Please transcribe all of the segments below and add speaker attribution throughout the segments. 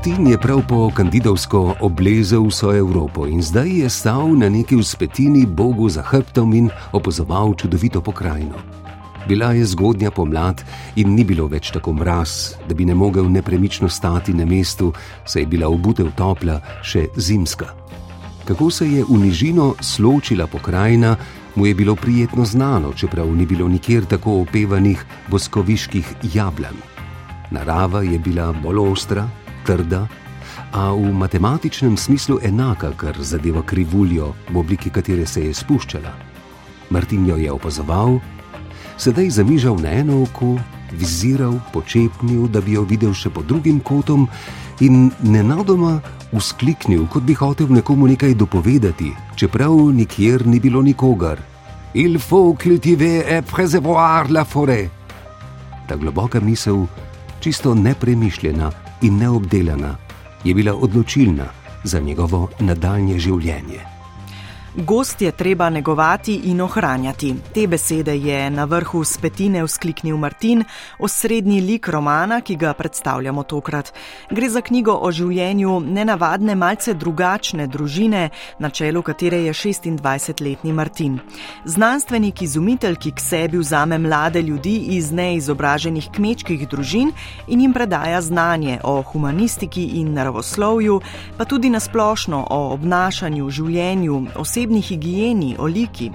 Speaker 1: Martin je prav po kandidovsko oblezel vso Evropo in zdaj je stal na neki uspetini Bogu za hrbtom in opazoval čudovito pokrajino. Bila je zgodnja pomlad in ni bilo več tako mraz, da bi ne mogel nepremično stati na mestu, saj je bila obutev topla, še zimska. Kako se je v nižino sločila pokrajina, mu je bilo prijetno znano, čeprav ni bilo nikjer tako opevanih boskoviških jablan. Narava je bila bolj ostra, trda, a v matematičnem smislu enaka, kar zadeva krivuljo, v obliki katere se je spuščala. Martin jo je opazoval, sedaj zamižal na eno oko, viziral, počepnil, da bi jo videl še pod drugim kotom in nenadoma uskliknil, kot bi hotel nekomu nekaj dopovedati, čeprav nikjer ni bilo nikogar. Il faut cultiver et préservoir la forêt. Ta globoka misel, čisto nepremišljena in neobdelana, je bila odločilna za njegovo nadaljnje življenje.
Speaker 2: Gost je treba negovati in ohranjati. Te besede je na vrhu spetine vzkliknil Martin, osrednji lik romana, ki ga predstavljamo tokrat. Gre za knjigo o življenju nenavadne, malce drugačne družine, na čelu katere je 26-letni Martin. Znanstvenik izumitelj, ki k sebi vzame mlade ljudi iz neizobraženih kmečkih družin in jim predaja znanje o humanistiki in naravoslovju, pa tudi nasplošno o obnašanju, življenju, osebnosti osebni higieni, oliki.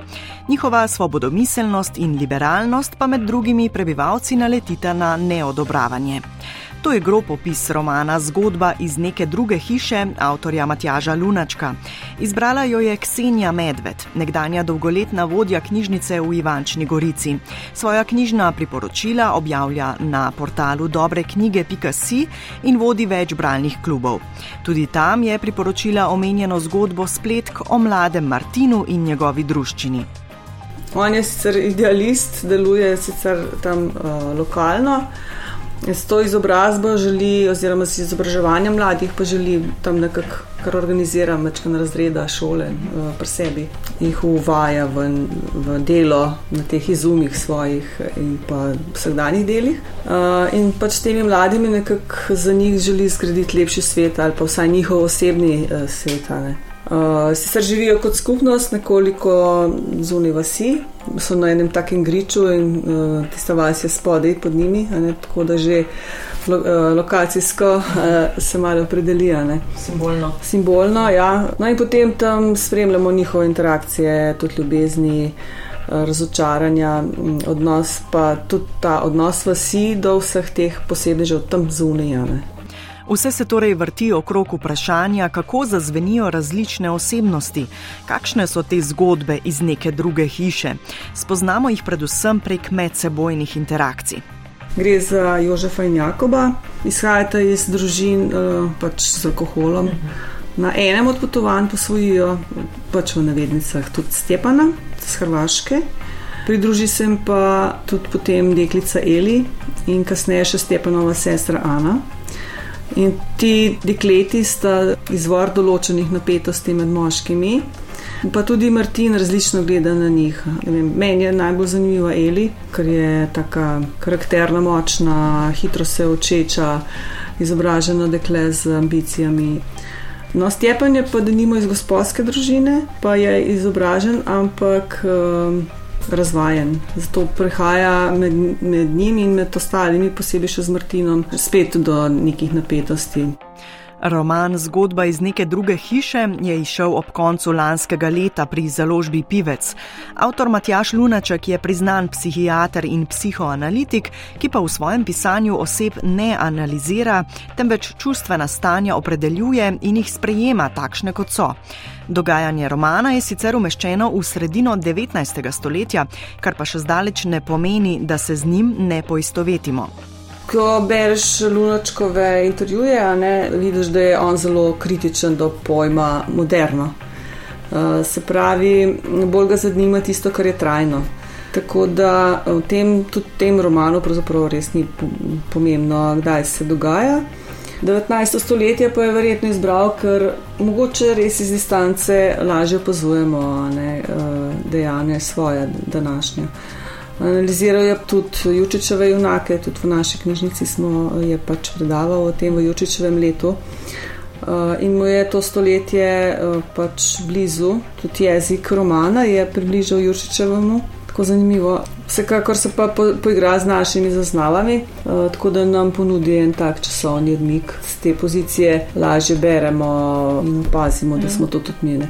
Speaker 2: Njihova svobodomiselnost in liberalnost pa med drugimi prebivalci naletita na neodobravanje. To je grob opis romana Zgodba iz neke druge hiše avtorja Matjaža Lunačka. Izbrala jo je Ksenija Medved, nekdanja dolgoletna vodja knjižnice v Ivančni Gorici. Svoja knjižna priporočila objavlja na portalu dobre knjige.si in vodi več bralnih klubov. Tudi tam je priporočila omenjeno zgodbo spletk o mladem Martinu in njegovi druščini.
Speaker 3: On je sicer idealist, deluje sicer tam uh, lokalno. S to izobrazbo želi, oziroma z izobraževanjem mladih, pa želi tam nekako kar organizira večkrat razreda šole uh, pri sebi, jih uvaja v, v delo na teh izumih svojih in pa vsakdanjih delih. Uh, in pač s temi mladimi nekako za njih želi zgraditi lepši svet ali pa vsaj njihov osebni uh, svet. Uh, sicer živijo kot skupnost, nekoliko zunaj vasi, so na enem takem griču in uh, tista vas je spodaj pod njimi, ne, tako da že lo, uh, lokacijsko uh, se malo opredelijo.
Speaker 2: Simbolno.
Speaker 3: Simbolno, ja. No in potem tam spremljamo njihove interakcije, tudi ljubezni. Razočaranja, odnos pa tudi ta odnos vasi do vseh teh posebnežev tam zunaj.
Speaker 2: Vse se torej vrti okrog vprašanja, kako zazvenijo različne osebnosti, kakšne so te zgodbe iz neke druge hiše. Spoznamo jih predvsem prek medsebojnih interakcij.
Speaker 3: Gre za Jožefa in Jakoba, izhajata iz družin eh, pač z alkoholom. Na enem od potovanj posvojijo, pač v navednicah, tudi Stepana z Hrvaške. Pridruži se jim pa tudi potem deklica Eli in kasneje še Stepanova sestra Ana. In ti dekleti sta izvor določenih napetosti med moškimi, pa tudi Martin različno gleda na njih. Vem, meni je najbolj zanimiva Eli, ker je tako karakterna, močna, hitro se učeča, izobražena dekle z ambicijami. No, Stjepan je pa, da nima iz gospodske družine, pa je izobražen, ampak. Uh, razvajen. Zato prihaja med, med njim in med ostalimi, posebej še z Martinom, spet do nekih napetosti.
Speaker 2: Roman Zgodba iz neke druge hiše je išel ob koncu lanskega leta pri založbi Pivec. Avtor Matjaš Lunaček je priznan psihiater in psihoanalitik, ki pa v svojem pisanju oseb ne analizira, temveč čustvena stanja opredeljuje in jih sprejema takšne, kot so. Dogajanje romana je sicer umeščeno v sredino 19. stoletja, kar pa še zdaleč ne pomeni, da se z njim ne poistovetimo.
Speaker 3: Ko bereš Lunačkove intervjuje, ne, vidiš, da je on zelo kritičen do pojma moderno. Uh, se pravi, bolj ga zanima tisto, kar je trajno. Tako da v tem, tudi tem romanu pravzaprav res ni pomembno, kdaj se dogaja. 19. stoletje pa je verjetno izbral, ker mogoče res iz distance lažje opazujemo uh, dejanja svoje današnje. Analiziral je tudi Jučičeve junake, tudi v naši knjižnici smo je pač predaval o tem v Jučičevem letu. In mu je to stoletje pač blizu, tudi jezik romana je približal Jučičevemu tako zanimivo. Vsekakor se pa po, poigra z našimi zaznavami, uh, tako da nam ponudi en tak časovni odmik. Z te pozicije lažje beremo in opazimo, da smo to tudi mi.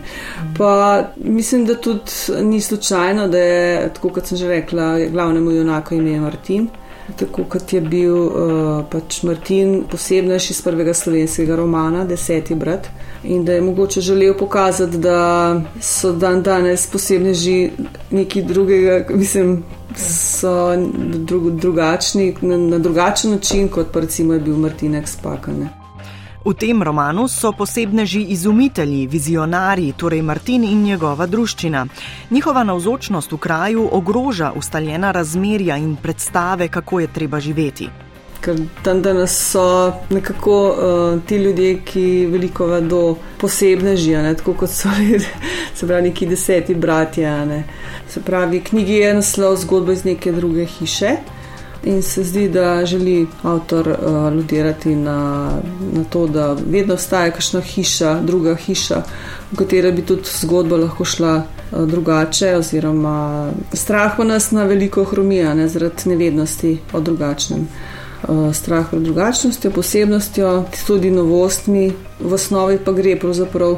Speaker 3: Pa mislim, da tudi ni slučajno, da je, tako kot sem že rekla, glavnemu junaku ime Martin. Tako kot je bil uh, pač Martin, posebnejši iz prvega slovenskega romana, Deseti brat, in da je mogoče želel pokazati, da so dan danes posebni že neki drugega, mislim, so dru, drugačni, na, na drugačen način, kot pa recimo je bil Martinek Spakane.
Speaker 2: V tem romanu so posebneži izumitelji, vizionarji, torej Martin in njegova druščina. Njihova navzočnost v kraju ogroža ustaljena razmerja in predstave, kako je treba živeti.
Speaker 3: Ker tam danes so nekako uh, ti ljudje, ki veliko vedo, posebne žije, tako kot so se pravi neki deseti bratje. Se pravi, knjigi je naslov zgodba iz neke druge hiše in se zdi, da želi avtor uh, aludirati na, na to, da vedno obstaja kakšna hiša, druga hiša, v katero bi tudi zgodba lahko šla uh, drugače, oziroma strah pa nas na veliko hromija, ne, zaradi nevednosti o drugačnem. Uh, strah pred drugačnostjo, posebnostjo, tudi novostmi, v osnovi pa gre pravzaprav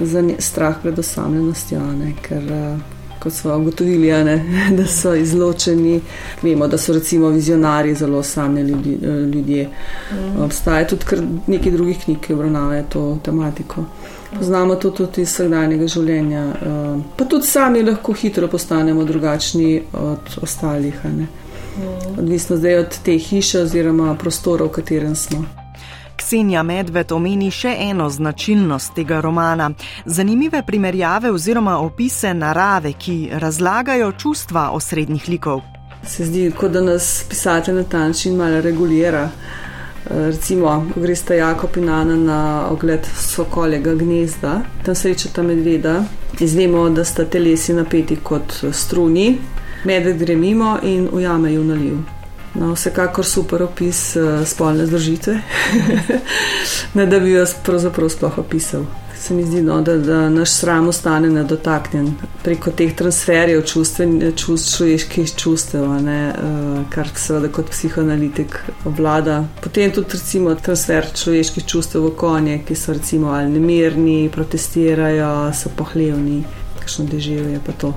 Speaker 3: za strah pred osamljenostjo, ne, ker uh, kot smo ugotovili, ne, da so izločeni. Vemo, da so recimo vizionarji zelo sami ljudi, ljudje. Mm. Obstaja tudi nekaj drugih knjig, ki obravnavajo to tematiko. Poznamo to tudi iz vsakdanjega življenja. Eh, pa tudi sami lahko hitro postanemo drugačni od ostalih. Mm. Odvisno zdaj od te hiše oziroma prostora, v katerem smo.
Speaker 2: Ksenija Medved omeni še eno značilnost tega romana: zanimive primerjave oziroma opise narave, ki razlagajo čustva osrednjih likov.
Speaker 3: Se zdi, kot da nas pisatelj na ta način malo regulira. Recimo, ko greste Jakob in Ana na ogled sokolega gnezda, tam srečata medveda, izvemo, da sta telesi napeti kot struni, medved gre mimo in ujame ju naliv. No, vsekakor super opis uh, spolne združitve, ne da bi jo pravzaprav sploh opisal. Se mi zdi, no, da, da naš sram ostane nedotaknjen preko teh transferjev čustven, čust, človeških čustev, ne, uh, kar seveda kot psihoanalitik obvlada. Potem tudi recimo, transfer človeških čustev v konje, ki so recimo ali nemirni, protestirajo, so pohlevni, kakšno deževje pa to.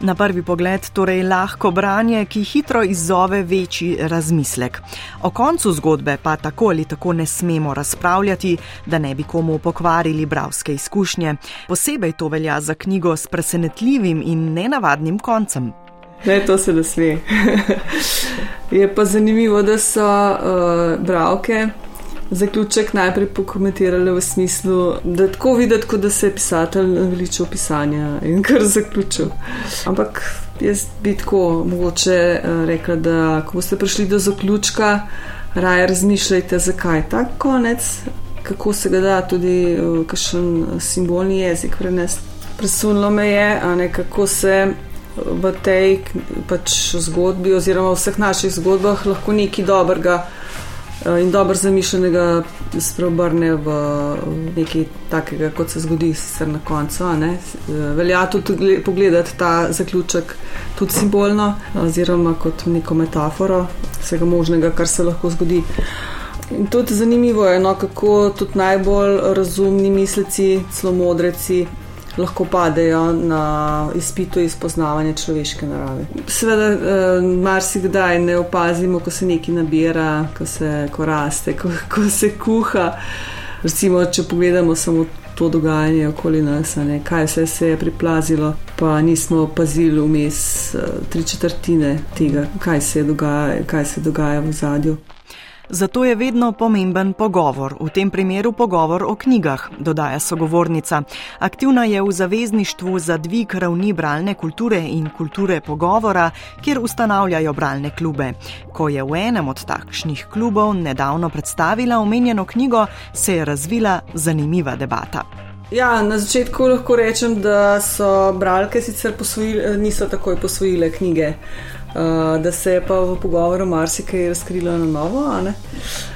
Speaker 2: Na prvi pogled torej lahko branje, ki hitro izzove večji razmislek. O koncu zgodbe pa tako ali tako ne smemo razpravljati, da ne bi komu pokvarili bravske izkušnje. Posebej to velja za knjigo s presenetljivim in nenavadnim koncem.
Speaker 3: Ne, to se ne sme. Je pa zanimivo, da so uh, bravke zaključek najprej pokomentirali v smislu, da je tako videti, kot da se je pisatelj naveličal pisanja in kar zaključil. Ampak jaz bi tako mogoče eh, rekla, da ko boste prišli do zaključka, raje razmišljajte, zakaj je ta konec, kako se ga da tudi eh, kakšen simbolni jezik prenesti. Presunilo me je, ne kako se. V tej pač zgodbi, oziroma v vseh naših zgodbah, lahko nekaj dobrega in dobro zamišljenega spreobrne v nekaj takega, kot se zgodi sicer na koncu. Eh, velja tudi pogledati ta zaključek tudi simbolno oziroma kot neko metaforo vsega možnega, kar se lahko zgodi. In tudi zanimivo je, no, kako tudi najbolj razumni misleci, celo modreci, lahko padejo na izpitu izpoznavanja človeške narave. Sveda, eh, marsikdaj ne opazimo, ko se nekaj nabira, ko se ko raste, ko, ko se kuha. Recimo, če pogledamo samo to dogajanje okoli nas, ne, kaj vse se je priplazilo, pa nismo opazili vmes eh, tri četrtine tega, kaj se dogaja, kaj se dogaja v zadju.
Speaker 2: Zato je vedno pomemben pogovor, v tem primeru pogovor o knjigah, dodaja sogovornica. Aktivna je v zavezništvu za dvig ravni bralne kulture in kulture pogovora, kjer ustanavljajo bralne klube. Ko je v enem od takšnih klubov nedavno predstavila omenjeno knjigo, se je razvila zanimiva debata.
Speaker 3: Ja, na začetku lahko rečem, da so bralke sicer posvojile, niso takoj posvojile knjige. Uh, da se je pa v pogovoru marsikaj razkrilo na novo,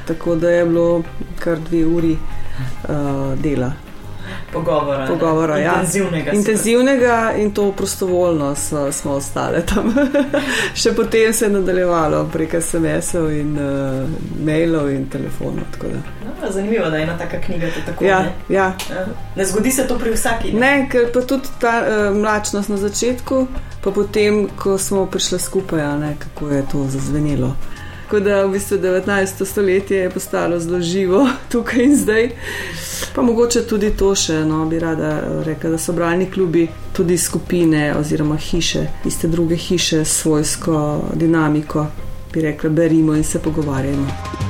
Speaker 3: tako da je bilo kar dve uri uh, dela
Speaker 2: pogovora.
Speaker 3: pogovora
Speaker 2: ja.
Speaker 3: Intenzivnega. Intenzivnega in to prostovoljno so, smo ostali tam. Še potem se je nadaljevalo prek SMS-ov in uh, mailov in telefonov.
Speaker 2: No, zanimivo, da je ena taka knjiga tako.
Speaker 3: Ja,
Speaker 2: ne? Ja. ne zgodi se to pri vsaki.
Speaker 3: Ne, ne ker pa tudi ta uh, mlačnost na začetku, pa potem, ko smo prišli skupaj, ne, kako je to zazvenelo. Tako da v bistvu 19. stoletje je postalo zelo živo tukaj in zdaj. Pa mogoče tudi to še, no, bi rada rekla, da so bralni klubi tudi skupine oziroma hiše, iste druge hiše s svojsko dinamiko, bi rekla, berimo in se pogovarjamo.